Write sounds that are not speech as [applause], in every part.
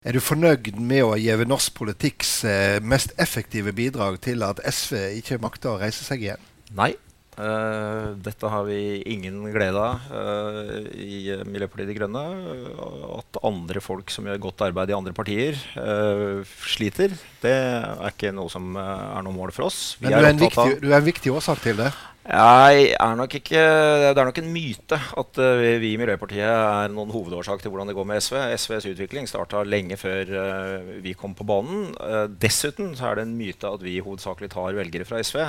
Er du fornøyd med å gi norsk politikks eh, mest effektive bidrag til at SV ikke makter å reise seg igjen? Nei. Uh, dette har vi ingen glede av uh, i Miljøpartiet De Grønne. At andre folk som gjør godt arbeid i andre partier, uh, sliter, det er ikke noe som er noe mål for oss. Vi Men du er, viktig, du er en viktig årsak til det? Jeg er nok ikke, det er nok en myte at uh, vi i Miljøpartiet er noen hovedårsak til hvordan det går med SV. SVs utvikling starta lenge før uh, vi kom på banen. Uh, dessuten så er det en myte at vi hovedsakelig tar velgere fra SV.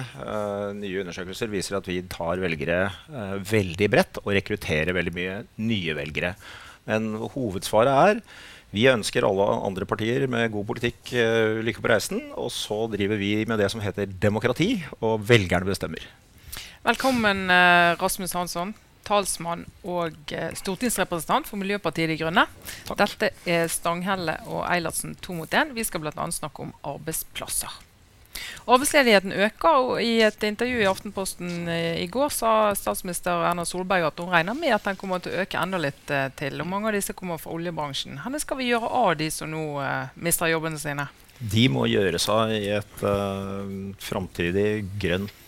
nye undersøkelser viser at vi tar velgere veldig bredt og rekrutterer veldig mye nye velgere. Men hovedsvaret er vi ønsker alle andre partier med god politikk lykke på reisen. Og så driver vi med det som heter demokrati, og velgerne bestemmer. Velkommen, eh, Rasmus Hansson, talsmann og eh, stortingsrepresentant for Miljøpartiet De Grønne. Takk. Dette er Stanghelle og Eilertsen to mot én. Vi skal bl.a. snakke om arbeidsplasser. Arbeidsledigheten øker, og i et intervju i Aftenposten eh, i går sa statsminister Erna Solberg at hun regner med at den kommer til å øke enda litt til. og Mange av disse kommer fra oljebransjen. Hvor skal vi gjøre av de som nå uh, mister jobbene sine? De må gjøre seg i et uh, framtidig grønt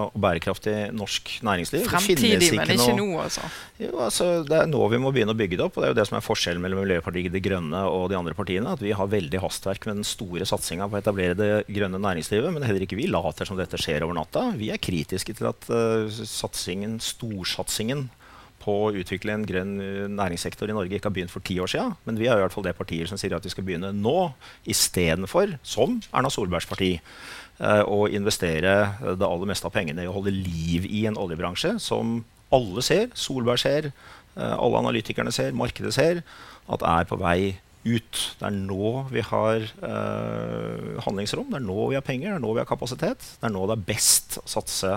og bærekraftig norsk næringsliv. Fremtidig, men ikke noe, nå, altså. Jo, altså. Det er nå vi må begynne å bygge det opp. og Det er jo det som er forskjellen mellom Miljøpartiet De Grønne og de andre partiene. At vi har veldig hastverk med den store satsinga på å etablere det grønne næringslivet. Men heller ikke vi later som dette skjer over natta. Vi er kritiske til at uh, satsingen, storsatsingen på å utvikle en grønn eh, næringssektor i Norge ikke har begynt for ti år siden. Men vi er i hvert fall det partiet som sier at vi skal begynne nå, istedenfor, som Erna Solbergs parti, eh, å investere det aller meste av pengene i å holde liv i en oljebransje som alle ser, Solberg ser, eh, alle analytikerne ser, markedet ser, at er på vei ut. Det er nå vi har uh, handlingsrom, det er nå vi har penger, det er nå vi har kapasitet. Det er nå det er best å satse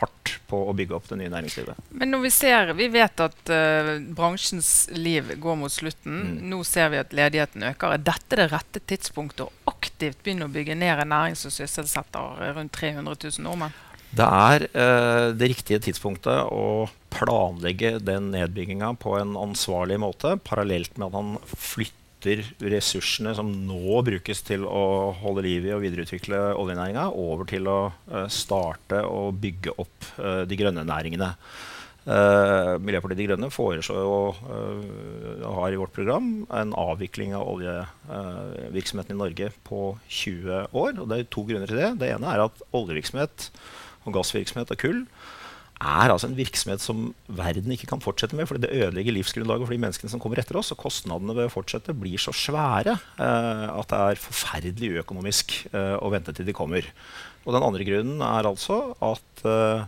hardt på å bygge opp det nye næringslivet. Men når vi ser, vi vet at uh, bransjens liv går mot slutten. Mm. Nå ser vi at ledigheten øker. Er dette det rette tidspunktet å aktivt begynne å bygge ned en næring som sysselsetter rundt 300 000 nordmenn? Det er uh, det riktige tidspunktet å planlegge den nedbygginga på en ansvarlig måte, parallelt med at han flytter flytter ressursene som nå brukes til å holde liv i og videreutvikle oljenæringa, over til å uh, starte og bygge opp uh, de grønne næringene. Uh, Miljøpartiet De Grønne foreslår og har i vårt program en avvikling av oljevirksomheten i Norge på 20 år. og Det er to grunner til det. Det ene er at oljevirksomhet og gassvirksomhet og kull er altså en virksomhet som verden ikke kan fortsette med. fordi det ødelegger livsgrunnlaget for de menneskene som kommer etter oss. Og kostnadene ved å fortsette blir så svære eh, at det er forferdelig uøkonomisk eh, å vente til de kommer. Og den andre grunnen er altså at eh,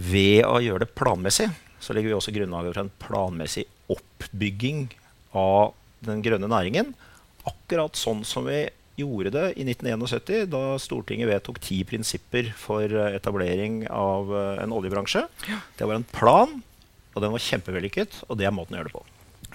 ved å gjøre det planmessig, så legger vi også grunnlaget for en planmessig oppbygging av den grønne næringen. Akkurat sånn som vi gjorde det i 1971, da Stortinget vedtok ti prinsipper for eh, etablering av eh, en oljebransje. Ja. Det var en plan, og den var kjempevellykket, og det er måten å gjøre det på.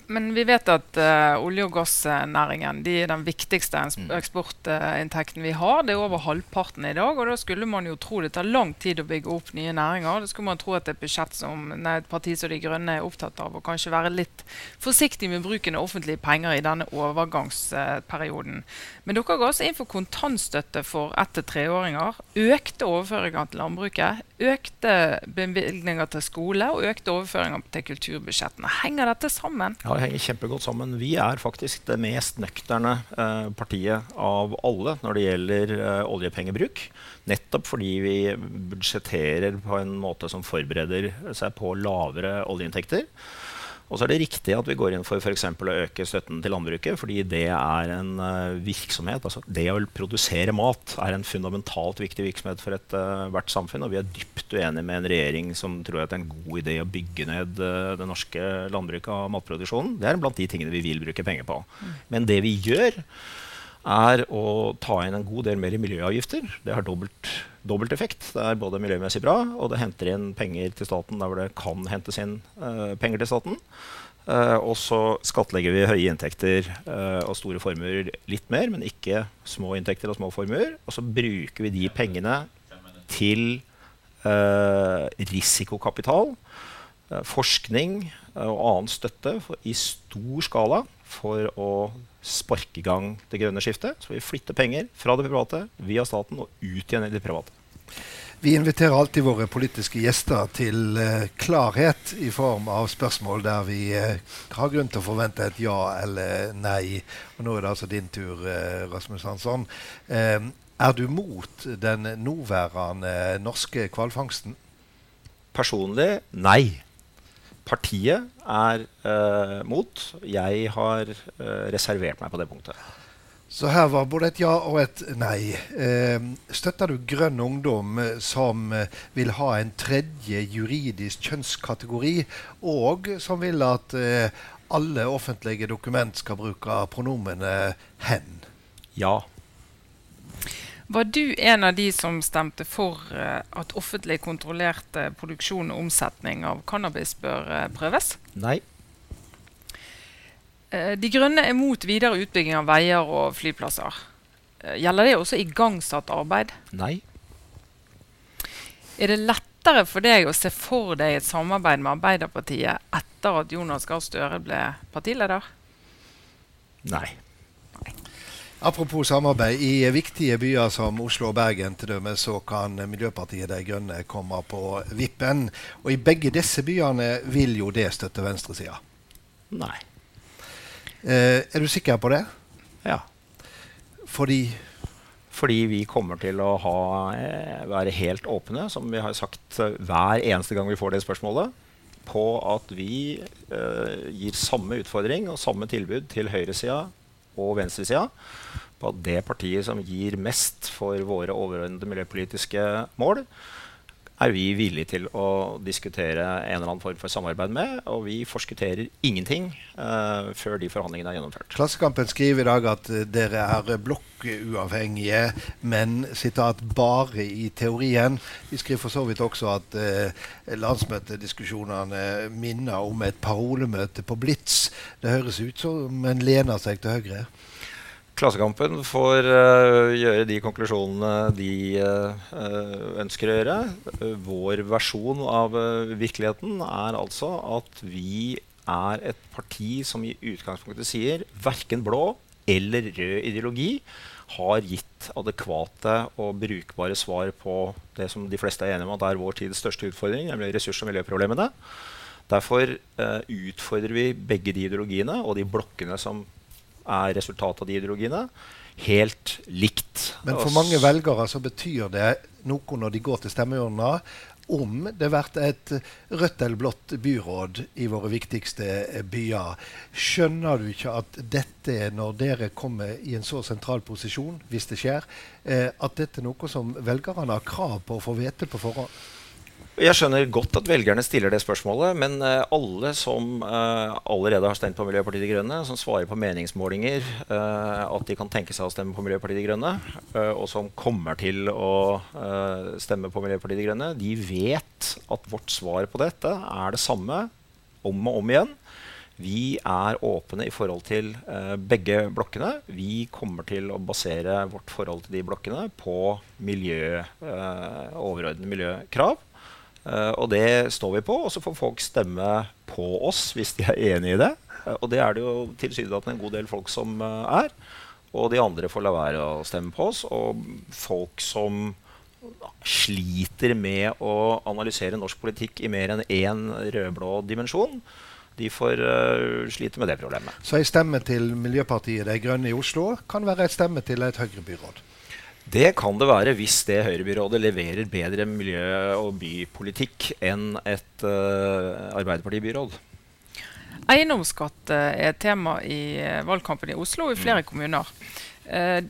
Men vi vet at uh, olje- og gassnæringen de er den viktigste mm. eksportinntekten vi har. Det er over halvparten i dag. og Da skulle man jo tro det tar lang tid å bygge opp nye næringer. Da skulle man tro at et budsjett som nei, et parti som De Grønne er opptatt av, og kanskje være litt forsiktig med bruken av offentlige penger i denne overgangsperioden. Men dere ga også inn for kontantstøtte for ett- til treåringer. Økte overføringer til landbruket. Økte bevilgninger til skole og økte overføringer til kulturbudsjettene. Henger dette sammen? Ja, det henger kjempegodt sammen. Vi er faktisk det mest nøkterne eh, partiet av alle når det gjelder eh, oljepengebruk. Nettopp fordi vi budsjetterer på en måte som forbereder seg på lavere oljeinntekter. Og så er det riktig at vi går inn for f.eks. å øke støtten til landbruket, fordi det er en uh, virksomhet. altså Det å produsere mat er en fundamentalt viktig virksomhet for ethvert uh, samfunn. Og vi er dypt uenige med en regjering som tror at det er en god idé å bygge ned uh, det norske landbruket og matproduksjonen. Det er blant de tingene vi vil bruke penger på. Mm. Men det vi gjør, er å ta inn en god del mer i miljøavgifter. Det har dobbelt, dobbelt, effekt. Det er både miljømessig bra, og det henter inn penger til staten der hvor det kan hentes inn uh, penger til staten. Uh, og så skattlegger vi høye inntekter uh, og store formuer litt mer, men ikke små inntekter og små formuer. Og så bruker vi de pengene til risikokapital forskning og annen støtte for, i stor skala for å sparke i gang det grønne skiftet. Så vi flytter penger fra det private via staten og ut igjen i det private. Vi inviterer alltid våre politiske gjester til uh, klarhet i form av spørsmål der vi uh, har grunn til å forvente et ja eller nei. Og nå er det altså din tur, uh, Rasmus Hansson. Er du mot den nåværende norske hvalfangsten? Personlig nei. Partiet er eh, mot. Jeg har eh, reservert meg på det punktet. Så her var både et ja og et nei. Eh, støtter du Grønn Ungdom, eh, som eh, vil ha en tredje juridisk kjønnskategori, og som vil at eh, alle offentlige dokument skal bruke pronomenet 'hen'? Ja. Var du en av de som stemte for eh, at offentlig kontrollert produksjon og omsetning av cannabis bør eh, prøves? Nei. Eh, De Grønne er mot videre utbygging av veier og flyplasser. Gjelder det også igangsatt arbeid? Nei. Er det lettere for deg å se for deg et samarbeid med Arbeiderpartiet etter at Jonas Gahr Støre ble partileder? Nei. Apropos samarbeid. I viktige byer som Oslo og Bergen til dømme, så kan Miljøpartiet De Grønne komme på vippen. Og i begge disse byene vil jo det støtte venstresida. Nei. Eh, er du sikker på det? Ja. Fordi Fordi vi kommer til å ha, eh, være helt åpne, som vi har sagt eh, hver eneste gang vi får det spørsmålet, på at vi eh, gir samme utfordring og samme tilbud til høyresida og venstresida. På at det partiet som gir mest for våre overordnede miljøpolitiske mål, er vi villige til å diskutere en eller annen form for samarbeid med. Og vi forskutterer ingenting uh, før de forhandlingene er gjennomført. Klassekampen skriver i dag at eh, dere er blokkuavhengige, men sitat, bare i teorien. De skriver for så vidt også at uh, landsmøtediskusjonene minner om et parolemøte på Blitz. Det høres ut som en lener seg til Høyre. Klassekampen får eh, gjøre de konklusjonene de eh, ønsker å gjøre. Vår versjon av eh, virkeligheten er altså at vi er et parti som i utgangspunktet sier verken blå eller rød ideologi har gitt adekvate og brukbare svar på det som de fleste er enige om at er vår tids største utfordring, nemlig ressurs- og miljøproblemene. Derfor eh, utfordrer vi begge de ideologiene og de blokkene som er resultatet av de ideologiene, helt likt. Men for mange velgere så betyr det noe når de går til stemmeurna, om det blir et rødt eller blått byråd i våre viktigste eh, byer. Skjønner du ikke at dette, når dere kommer i en så sentral posisjon, hvis det skjer, eh, at dette er noe som velgerne har krav på å få vite på forhånd? Jeg skjønner godt at velgerne stiller det spørsmålet, men eh, alle som eh, allerede har stemt på Miljøpartiet De Grønne, som svarer på meningsmålinger eh, at de kan tenke seg å stemme på Miljøpartiet De Grønne, og som kommer til å stemme på Miljøpartiet De Grønne, de vet at vårt svar på dette er det samme om og om igjen. Vi er åpne i forhold til eh, begge blokkene. Vi kommer til å basere vårt forhold til de blokkene på miljø, eh, overordnede miljøkrav. Eh, og det står vi på, og så får folk stemme på oss hvis de er enig i det. Eh, og det er det jo tilsynelatende en god del folk som eh, er. Og de andre får la være å stemme på oss. Og folk som sliter med å analysere norsk politikk i mer enn én rød-blå dimensjon, de får uh, slite med det problemet. Så ei stemme til Miljøpartiet De Grønne i Oslo kan være ei stemme til et Høyre-byråd. Det kan det være hvis det Høyrebyrådet leverer bedre miljø- og bypolitikk enn et uh, Arbeiderpartibyråd. Eiendomsskatt eh, er et tema i eh, valgkampen i Oslo og i flere kommuner. Uh,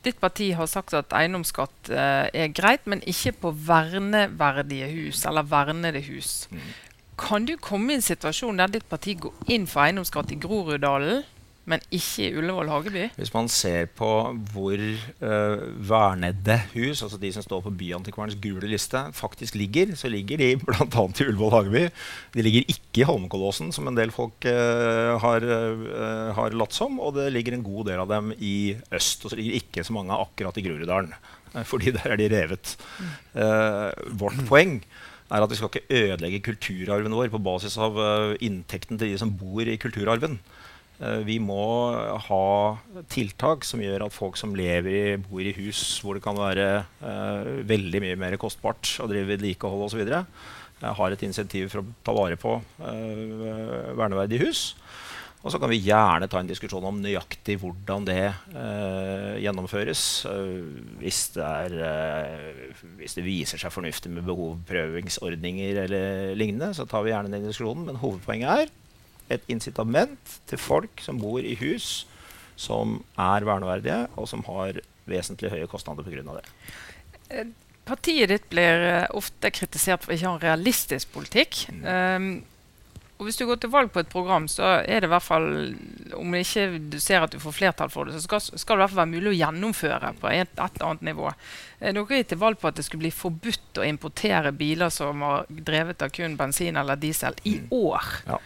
ditt parti har sagt at eiendomsskatt uh, er greit, men ikke på verneverdige hus eller vernede hus. Kan du komme i en situasjon der ditt parti går inn for eiendomsskatt i Groruddalen, men ikke i Ullevål Hageby? Hvis man ser på hvor uh, vernede hus, altså de som står på Byantikvarens gule liste, faktisk ligger, så ligger de [laughs] bl.a. i Ullevål Hageby. De ligger ikke i Holmenkollåsen, som en del folk uh, har, uh, har latt som. Og det ligger en god del av dem i øst. Og så ligger ikke så mange akkurat i Groruddalen. eh, Fordi der er de revet. Eh, vårt poeng er at vi skal ikke ødelegge kulturarven vår på basis av inntekten til de som bor i kulturarven. Uh, vi må ha tiltak som gjør at folk som lever i, bor i hus hvor det kan være uh, veldig mye mer kostbart å drive vedlikehold osv., har et insentiv for å ta vare på verneverdige hus. Og så kan vi gjerne ta en diskusjon om nøyaktig hvordan det eh, gjennomføres. Uh, hvis, det er, uh, hvis, det viser seg fornuftig med behovprøvingsordninger eller lignende, så tar vi gjerne den diskusjonen. Men hovedpoenget er et incitament til folk som bor i hus som er verneverdige, og som har vesentlig høye kostnader pga. det. Partiet ditt blir ofte kritisert for ikke å ha en realistisk politikk. Mm. Um, og Hvis du går til valg på et program, så er det i hvert fall Om ikke du ser at du får flertall for det, så skal, skal det i hvert fall være mulig å gjennomføre på et, et eller annet nivå. Eh, dere gikk til valg på at det skulle bli forbudt å importere biler som var drevet av kun bensin eller diesel i mm. år. Ja.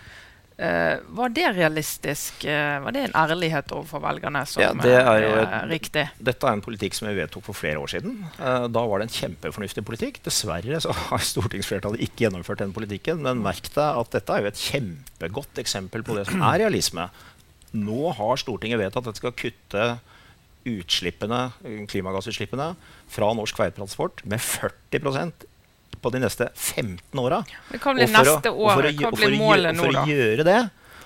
Uh, var det realistisk? Uh, var det en ærlighet overfor velgerne som ja, det er jo er riktig? Dette er en politikk som vi vedtok for flere år siden. Uh, da var det en kjempefornuftig politikk. Dessverre så har stortingsflertallet ikke gjennomført den politikken. Men merk deg at dette er jo et kjempegodt eksempel på det som er realisme. Nå har Stortinget vedtatt at det skal kutte utslippene, klimagassutslippene fra norsk veitransport med 40 på de neste 15 åra. Neste år? Målet nå, da? For å gjøre det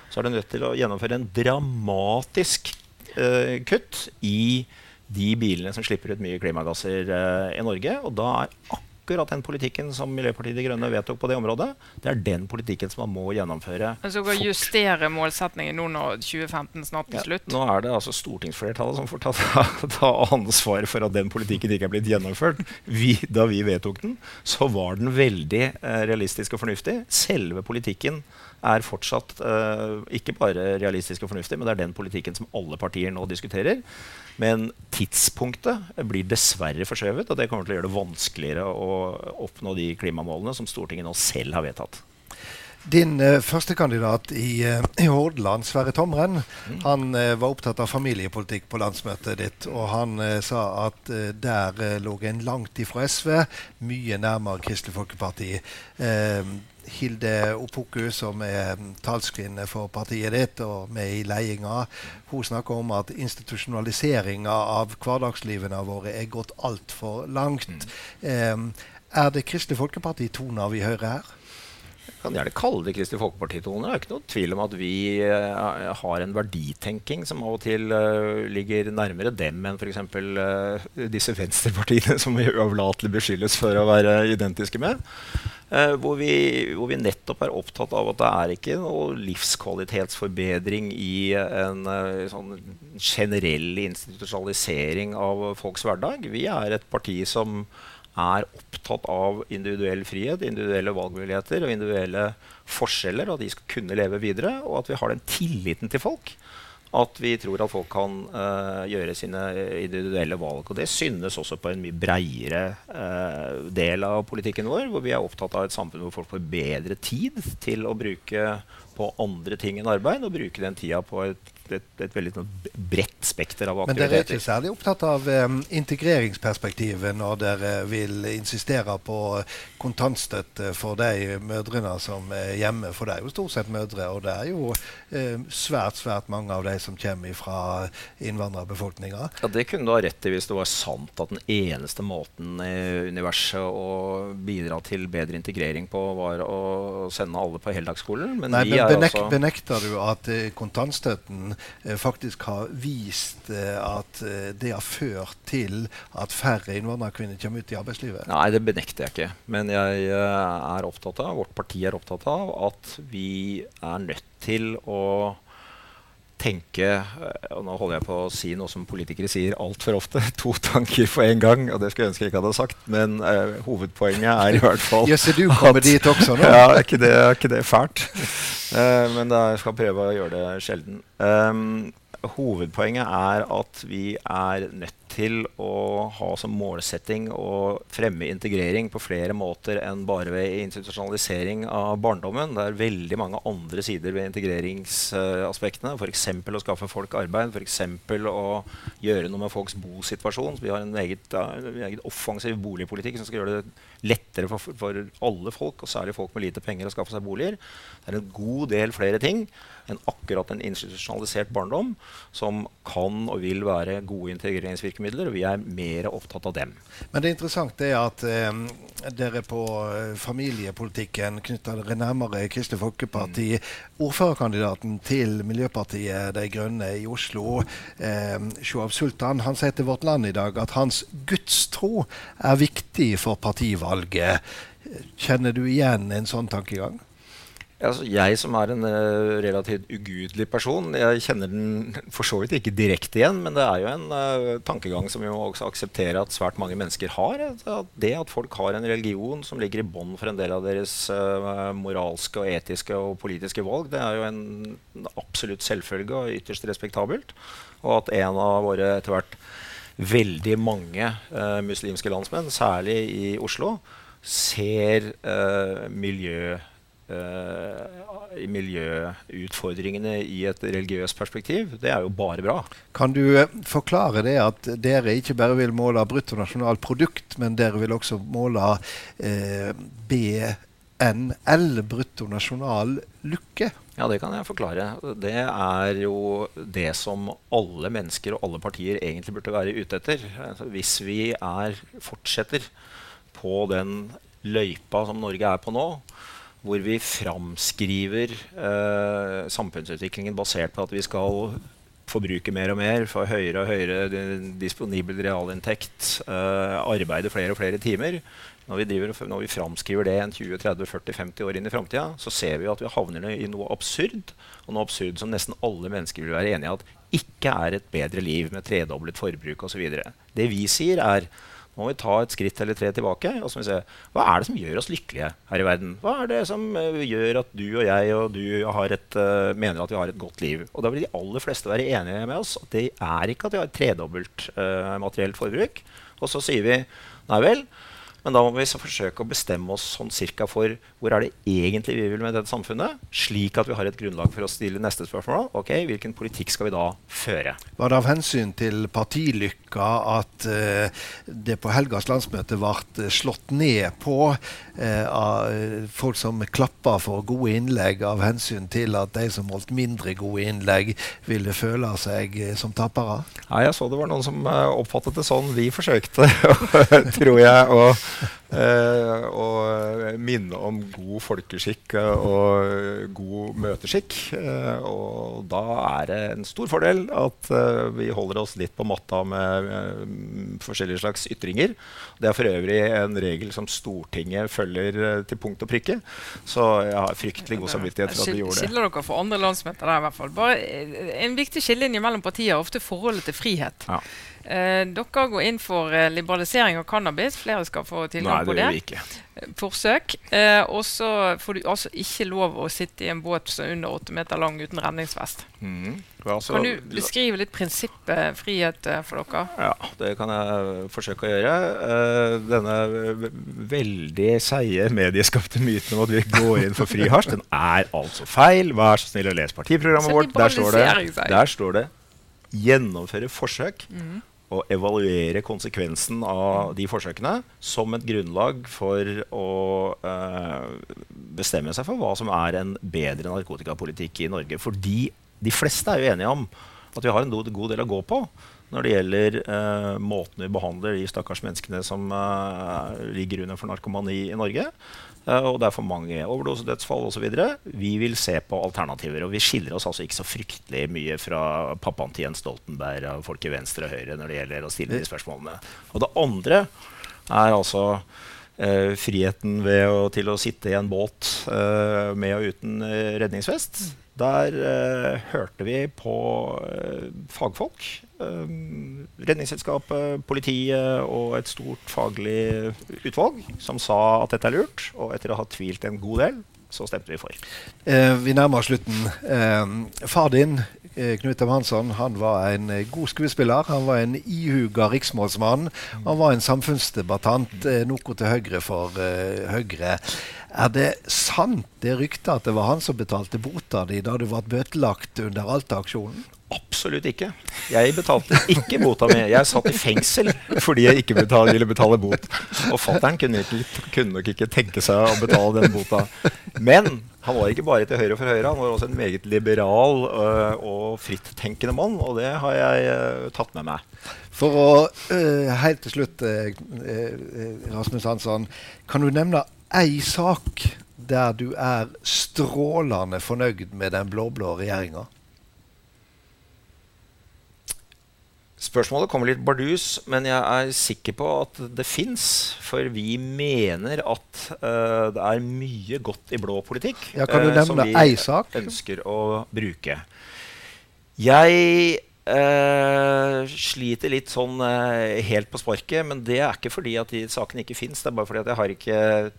så er du nødt til å gjennomføre en dramatisk uh, kutt i de bilene som slipper ut mye klimagasser uh, i Norge. Og da er akkurat den politikken som Miljøpartiet De Grønne vedtok på det området, det er den politikken som man må gjennomføre Men Så kan justere målsettingen nå når 2015 snart er slutt? Ja, nå er det altså stortingsflertallet som får ta, ta ansvar for at den politikken ikke er blitt gjennomført. Vi, da vi vedtok den, så var den veldig eh, realistisk og fornuftig. Selve politikken er fortsatt uh, ikke bare realistisk og fornuftig, men det er den politikken som alle partier nå diskuterer. Men tidspunktet blir dessverre forskjøvet, og det kommer til å gjøre det vanskeligere å oppnå de klimamålene som Stortinget nå selv har vedtatt. Din uh, førstekandidat i, uh, i, Hordaland, Sverre Tomren, mm. han uh, var opptatt av familiepolitikk på landsmøtet ditt. Og han sa at der lå en langt ifra SV, mye nærmere Kristelig Folkeparti. Hilde Opoku, som er talskvinne for partiet ditt og med i ledelsen, hun snakker om at institusjonaliseringa av hverdagslivene våre er gått altfor langt. Mm. Eh, er det Kristelig Folkeparti-toner vi hører her? Kan gjerne kalle det Kristelig Folkeparti-toner. Det er ikke noe tvil om at vi uh, har en verditenking som av og til uh, ligger nærmere dem enn f.eks. Uh, disse venstrepartiene [laughs] som vi uavlatelig beskyldes for å være identiske med. Uh, hvor, vi, hvor, vi, nettopp er opptatt av at det er ikke noe livskvalitetsforbedring i en uh, sånn generell institusjonalisering av folks hverdag. Vi er et parti som er opptatt av individuell frihet, individuelle valgmuligheter og individuelle forskjeller, og at de skal kunne leve videre, og at vi har den tilliten til folk at vi tror at folk kan uh, gjøre sine individuelle valg. Og det synes også på en mye breiere uh, del av politikken vår, hvor vi er opptatt av et samfunn hvor folk får bedre tid til å bruke på andre ting enn arbeid, og bruke den tida på et et, et veldig sånn bredt spekter av aktiviteter. Men dere er ikke særlig opptatt av um, integreringsperspektivet når dere vil insistere på kontantstøtte for de mødrene som er hjemme? For det er jo stort sett mødre, og det er jo um, svært svært mange av de som kommer fra innvandrerbefolkninga. Ja, Det kunne du ha rett i hvis det var sant at den eneste måten i universet å bidra til bedre integrering på, var å sende alle på heldagsskolen. Men, Nei, men benek altså benekter du at kontantstøtten Eh, faktisk har vist eh, at eh, det har ført til at færre innvandrerkvinner kommer ut i arbeidslivet? Nei, det benekter jeg ikke. Men jeg er opptatt av, vårt parti er opptatt av at vi er nødt til å tenke og Nå holder jeg på å si noe som politikere sier altfor ofte. [laughs] To tanker for en gang. og Det skulle jeg ønske jeg ikke hadde sagt. Men uh, hovedpoenget er i hvert fall [laughs] Jøsse, du kommer dit også nå? [laughs] ja, er ikke det, er ikke det fælt? Uh, men jeg skal prøve å gjøre det sjelden. Um, hovedpoenget er at vi er nødt til å ha som målsetting å fremme integrering på flere måter enn bare ved institusjonalisering av barndommen. Det er veldig mange andre sider ved integreringsaspektene. F.eks. å skaffe folk arbeid, f.eks. å gjøre noe med folks bosituasjon. Vi har en meget, uh, offensiv boligpolitikk som skal gjøre det lettere for, for alle folk, og særlig folk med lite penger, å skaffe seg boliger. Det er en god del flere ting enn akkurat en institusjonalisert barndom, som kan og vil være gode integreringsvirkemidler. Og vi er mer opptatt av dem. Men det interessante er at eh, dere på eh, familiepolitikken knytter dere nærmere Kristelig Folkeparti. Mm. Ordførerkandidaten til Miljøpartiet De Grønne i Oslo, eh, Shoaib Sultan, han sier til Vårt Land i dag at hans gudstro er viktig for partivalget. Kjenner du igjen en sånn tankegang? Altså, jeg som er en uh, relativt ugudelig person, jeg kjenner den for så vidt ikke direkte igjen, men det er jo en uh, tankegang som vi må også akseptere at svært mange mennesker har. At det at folk har en religion som ligger i bånn for en del av deres uh, moralske, og etiske og politiske valg, det er jo en, absolutt selvfølge og ytterst respektabelt. Og at en av våre etter hvert veldig mange muslimske landsmenn, særlig i Oslo, ser miljø uh, miljøutfordringene i et religiøst perspektiv, det er jo bare bra. Kan du uh, forklare det at dere ikke bare vil måle bruttonasjonalprodukt, men dere vil også måle uh, BNL, bruttonasjonallykke? Ja, det kan jeg forklare. Det er jo det som alle mennesker og alle partier egentlig burde være ute etter. Altså, hvis vi er, fortsetter på den løypa som Norge er på nå, hvor vi framskriver eh, samfunnsutviklingen basert på at vi skal forbruke mer og mer, få høyere og høyere disponibel realinntekt, eh, arbeide flere og flere timer. Når vi, driver, når vi framskriver det en 20-30-40-50 år inn i framtida, så ser vi at vi havner i noe absurd. Og noe absurd som nesten alle mennesker vil være enig i at ikke er et bedre liv med tredoblet forbruk osv. Det vi sier, er må vi ta et skritt eller tre tilbake og så må vi se, hva er det som gjør oss lykkelige her i verden. Hva er det som uh, gjør at du og jeg og du et, uh, mener at vi har et godt liv? Og Da vil de aller fleste være enige med oss at det er ikke at vi har et tredobbelt uh, materielt forbruk. Og så sier vi nei vel, men da må vi forsøke å bestemme oss sånn cirka for hvor er det egentlig vi vil med dette samfunnet, slik at vi har et grunnlag for å stille neste spørsmål. Ok, Hvilken politikk skal vi da føre? Var det av hensyn til partilykka at uh, det på helgas landsmøte ble slått ned på uh, av folk som klappa for gode innlegg, av hensyn til at de som holdt mindre gode innlegg, ville føle seg som tapere? Nei, jeg så det var noen som oppfattet det sånn. Vi forsøkte, [laughs] tror jeg. å Eh, og minne om god folkeskikk og god møteskikk. Eh, og da er det en stor fordel at eh, vi holder oss litt på matta med forskjellige slags ytringer. Det er for øvrig en regel som Stortinget følger til punkt og prikke. Så jeg har fryktelig god samvittighet for at vi gjorde det. Skiller dere for andre landsmøter der, i hvert fall. Bare en viktig skillelinje mellom partier er ofte forholdet til frihet. Ja. Eh, dere går inn for eh, liberalisering av cannabis. Flere skal få tilgang på det. Nei, det gjør vi ikke. Eh, forsøk. Eh, og så får du altså ikke lov å sitte i en båt som er under åtte meter lang uten redningsvest. Mm. Altså, kan du beskrive litt prinsippet frihet eh, for dere? Ja, det kan jeg forsøke å gjøre. Denne veldig seige medieskapte myten om at vi går inn for fri hasj, den er altså feil. Vær så snill å lese partiprogrammet vårt. Der står, det, der står det 'gjennomføre forsøk'. Mm å evaluere konsekvensen av de forsøkene som et grunnlag for å eh, bestemme seg for hva som er en bedre narkotikapolitikk i Norge. Fordi de fleste er jo enige om at vi har en god del å gå på når det gjelder eh, måten vi behandler de stakkars menneskene som eh, ligger under for narkomani i Norge. Eh, og det er for mange overdosedødsfall osv. Vi vil se på alternativer. Og vi skiller oss altså ikke så fryktelig mye fra pappaen til Jens Stoltenberg og folk i venstre og høyre når det gjelder å stille de spørsmålene. Og det andre er altså uh, friheten å, til å sitte i en båt uh, med og uten redningsvest. Der hørte vi på fagfolk Ehm, Redningsselskapet, politiet og et stort faglig utvalg som sa at dette er lurt. Og etter å ha tvilt en god del, så stemte vi for. Eh, vi nærmer oss slutten. Eh, far din Knut M. Hansson han var en god skuespiller. Han var en ihuga riksmålsmann. Han var en samfunnsdebattant, noe til høyre for Høyre. Er det sant det ryktet at det var han som betalte bota di da du ble bøtelagt under Alta-aksjonen? Absolutt ikke. Jeg betalte ikke bota mi. Jeg satt i fengsel fordi jeg ikke betale, ville betale bot. Og fattern kunne, kunne, nok ikke tenke seg å betale den bota. Men han var ikke bare til høyre for høyre, han var også en meget liberal øh, og frittenkende mann. Og det har jeg øh, tatt med meg. For å øh, Helt til slutt, Rasmus Hansson. Kan du nevne ei sak der du er strålende fornøyd med den blå-blå regjeringa? Spørsmålet kommer litt bardus, men jeg er sikker på at det fins. For vi mener at uh, det er mye godt i blå politikk ja, kan du nevne uh, som vi sak? ønsker å bruke. Jeg Uh, sliter litt sånn uh, helt på sparket, men det er ikke fordi at de sakene ikke fins. Det er bare fordi at jeg har ikke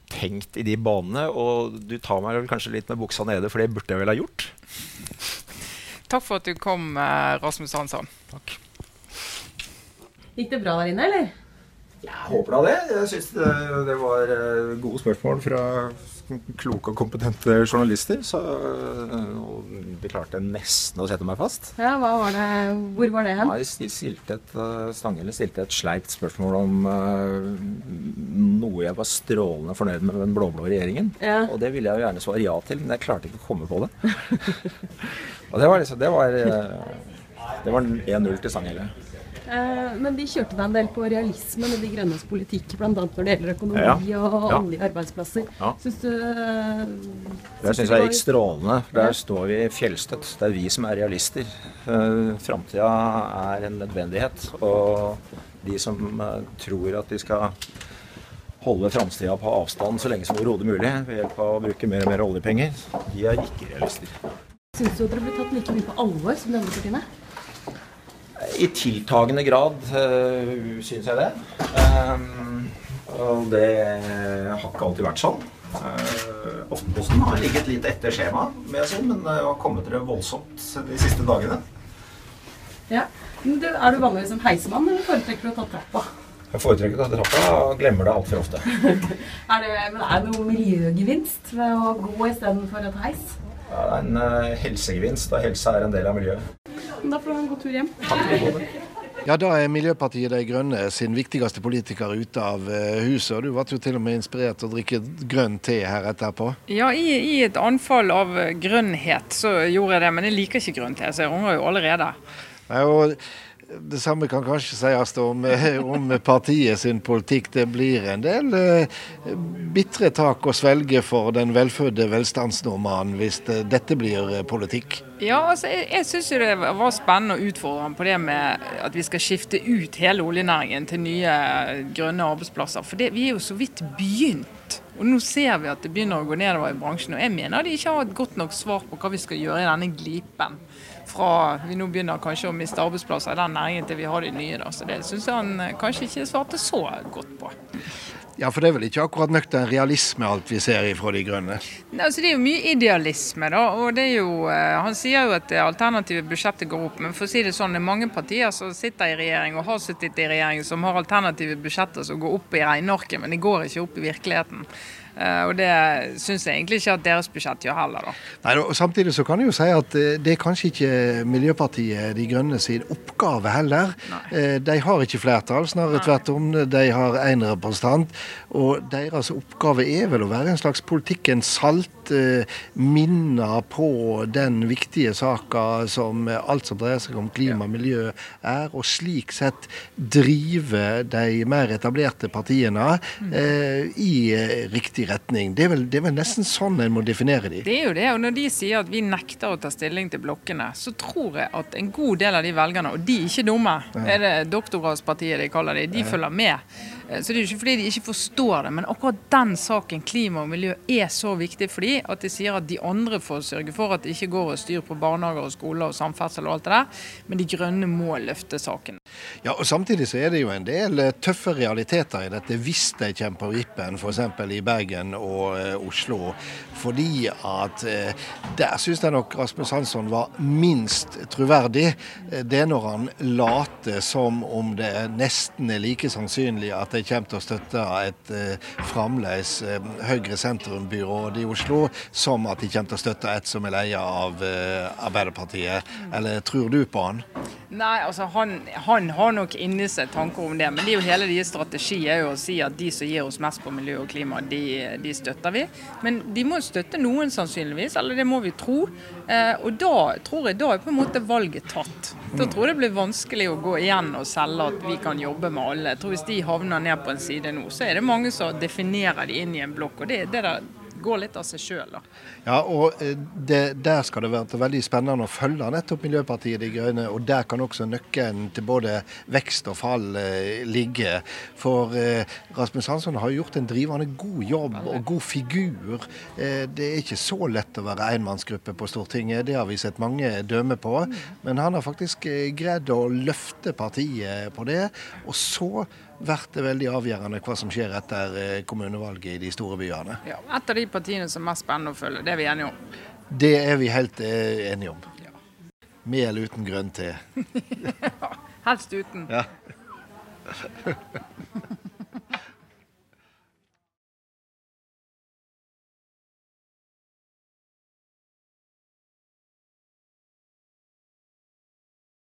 tenkt i de banene. Og du tar meg vel kanskje litt med buksa nede, for det burde jeg vel ha gjort. Takk for at du kom, uh, Rasmus Hansson. Takk. Gikk det bra der inne, eller? Jeg håper da det. Jeg syns det, det, var gode spørsmål fra kloke og kompetente journalister. Så de klarte nesten å sette meg fast. Ja, var det, Hvor var det hen? Ja, de stilte et, uh, Stanghelle stilte et sleipt spørsmål om uh, noe jeg var strålende fornøyd med den blå-blå regjeringen. Ja. Og det ville jeg jo gjerne svare ja til, men jeg klarte ikke å komme på det. [laughs] og det var liksom Det var, det var 1-0 til Stanghelle. Eh, men de kjørte deg en del på realismen i De grønnes politikk, bl.a. når det gjelder økonomi ja. og ja. olje arbeidsplasser. Ja. Syns du uh, Det syns jeg gikk strålende. Der står vi fjellstøtt. Det er vi som er realister. Uh, Framtida er en nødvendighet. Og de som tror at de skal holde framtida på avstand så lenge som overhodet mulig ved hjelp av å bruke mer og mer oljepenger, de er ikke realister. Syns du at dere blir tatt like mye på alvor som de andre partiene? I tiltagende grad uh, syns jeg det. Um, og det har ikke alltid vært sånn. Uh, Aftenposten har ligget litt etter skjema, si, men det har kommet det voldsomt de siste dagene. Ja. Du, er du vanligvis som heisemann, eller foretrekker du å ta trappa? Jeg foretrekker å ta trappa og glemmer det altfor ofte. [laughs] er, det, men er det noe miljøgevinst ved å gå istedenfor et heis? Ja, det er en uh, helsegevinst, og helse er en del av miljøet. Da får du ha en god tur hjem. Ja, Da er Miljøpartiet De Grønne sin viktigste politiker ute av eh, huset. og Du ble jo til og med inspirert til å drikke grønn te her etterpå. Ja, i, i, et anfall av grønnhet så gjorde jeg det, men jeg liker ikke grønn te, så jeg angrer jo allerede. Nei, og det samme kan kanskje sies om, eh, om, partiet sin politikk. Det blir en del eh, bitre tak å svelge for den velfødde velstandsnordmannen hvis det, dette blir eh, politikk. Ja, altså, Jeg, jeg syns det var spennende å utfordre ham på det med at vi skal skifte ut hele oljenæringen til nye grønne arbeidsplasser. For det, vi er jo så vidt begynt. Og Nå ser vi at det begynner å gå nedover i bransjen. og Jeg mener de ikke har et godt nok svar på hva vi skal gjøre i denne glipen fra vi nå begynner kanskje å miste arbeidsplasser i den næringen til vi har de nye. Da. Så det syns han eh, kanskje ikke svarte så godt på. Ja, for det er vel ikke akkurat nøktern realisme alt vi ser fra De grønne? Nei, altså Det er jo mye idealisme, da. og det er jo, uh, Han sier jo at det alternative budsjettet går opp. Men for å si det sånn, det er mange partier som sitter i regjering og har sittet i regjering som har alternative budsjetter som går opp i regnearket, men de går ikke opp i virkeligheten. Eh, og det syns jeg egentlig ikke at deres budsjett gjør heller. da. Nei, og Samtidig så kan jeg jo si at eh, det er kanskje ikke Miljøpartiet De Grønne sin oppgave heller. Nei. Eh, de har ikke flertall, snarere tvert om. De har én representant. Og deres oppgave er vel å være en slags politikkens salt. Minne på den viktige saka som alt som dreier seg om klima og miljø er. Og slik sett drive de mer etablerte partiene mm. eh, i riktig retning. Det er, vel, det er vel, nesten sånn en må definere de. Det er jo det. og Når de sier at vi nekter å ta stilling til blokkene, så tror jeg at en god del av de velgerne, og de er ikke dumme, ja. er det doktorgradspartiet de kaller de, de ja. følger med. Eh, så det er jo ikke fordi de ikke forstår det, men akkurat den saken, klima og miljø, er så viktig for de at de sier at de andre får sørge for at det ikke går og styr på barnehager og skoler og samferdsel og alt det der, men de grønne må løfte saken. Ja, og Samtidig så er det jo en del eh, tøffe realiteter i dette hvis de kommer på vippen, f.eks. i Bergen og eh, Oslo. Fordi at der syns jeg nok Rasmus Hansson var minst troverdig. Det er når han later som om det nesten er like sannsynlig at de kommer til å støtte et fremdeles Høyre-sentrumbyråd i Oslo, som at de kommer til å støtte et som er leia av Arbeiderpartiet. Eller tror du på han? Nei, altså han, han har nok inni seg tanker om det. Men det er jo hele deres strategi er jo å si at de som gir oss mest på miljø og klima, de, de støtter vi. Men de må støtte noen sannsynligvis, eller det må vi tro. Eh, og da tror jeg da er på en måte valget tatt. Da tror jeg det blir vanskelig å gå igjen og selge at vi kan jobbe med alle. Jeg tror Hvis de havner ned på en side nå, så er det mange som definerer de inn i en blokk. og det, det der går litt av seg sjøl. Ja, og eh, det, der skal det være veldig spennende å følge nettopp Miljøpartiet De Grønne. Og der kan også nøkkelen til både vekst og fall eh, ligge. For eh, Rasmus Hansson har gjort en drivende god jobb og god figur. Eh, det er ikke så lett å være enmannsgruppe på Stortinget, det har vi sett mange dømme på. Men han har faktisk eh, greid å løfte partiet på det. Og så vært det veldig avgjørende hva som skjer etter eh, kommunevalget i de store byene. Ja, Et av de partiene som er mest spennende å følge, det er vi enige om? Det er vi helt eh, enige om. Ja. Med eller uten grønn te? [laughs] Helst uten. Ja. [laughs]